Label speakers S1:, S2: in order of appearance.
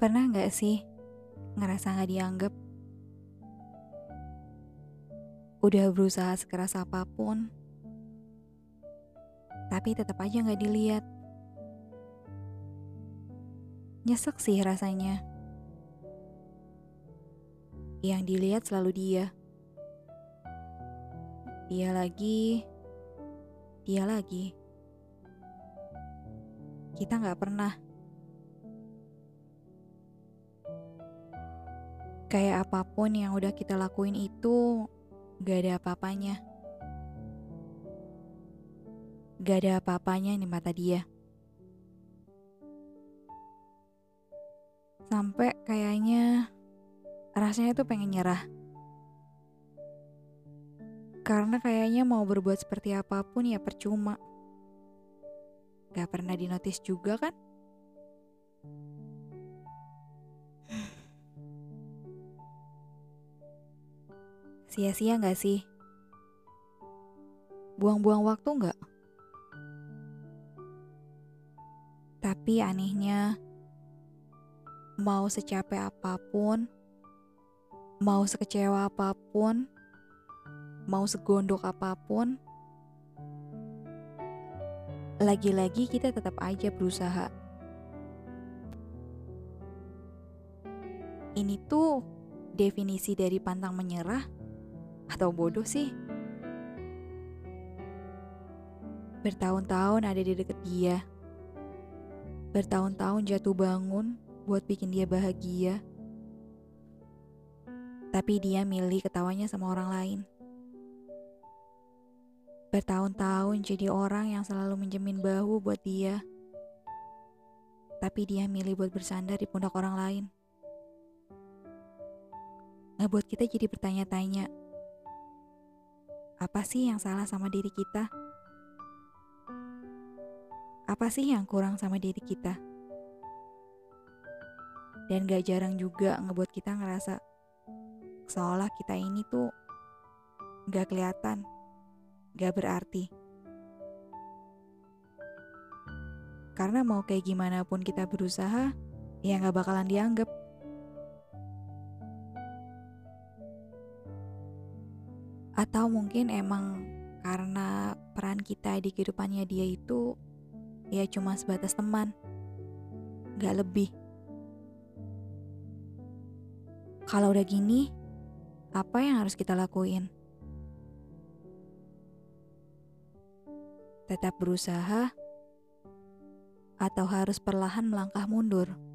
S1: Pernah nggak sih ngerasa nggak dianggap? Udah berusaha sekeras apa pun, tapi tetap aja nggak dilihat. Nyesek sih rasanya. Yang dilihat selalu dia. Dia lagi, dia lagi. Kita nggak pernah. Kayak apa pun yang udah kita lakuin itu gak ada apa-apanya. Gak ada apa-apanya di mata dia. Sampai kayaknya rasanya tuh pengen nyerah. Karena kayaknya mau berbuat seperti apa pun ya percuma. Gak pernah dinotis juga kan? Sia-sia gak sih? Buang-buang waktu gak? Tapi anehnya, mau secapek apa pun, mau sekecewa apa pun, mau segondok apa pun, lagi-lagi kita tetap aja berusaha. Ini tuh definisi dari pantang menyerah atau bodoh sih? Bertahun-tahun ada di deket dia. Bertahun-tahun jatuh bangun buat bikin dia bahagia. Tapi dia milih ketawanya sama orang lain. Bertahun-tahun jadi orang yang selalu menjamin bahu buat dia. Tapi dia milih buat bersandar di pundak orang lain. Ngebuat kita jadi bertanya-tanya, apa sih yang salah sama diri kita? Apa sih yang kurang sama diri kita? Dan gak jarang juga ngebuat kita ngerasa seolah kita ini tuh gak kelihatan, gak berarti. Karena mau kayak gimana pun kita berusaha, ya gak bakalan dianggap. Atau mungkin emang karena peran kita di kehidupannya dia itu ya cuma sebatas teman, gak lebih. Kalau udah gini, apa yang harus kita lakuin? Tetap berusaha atau harus perlahan melangkah mundur?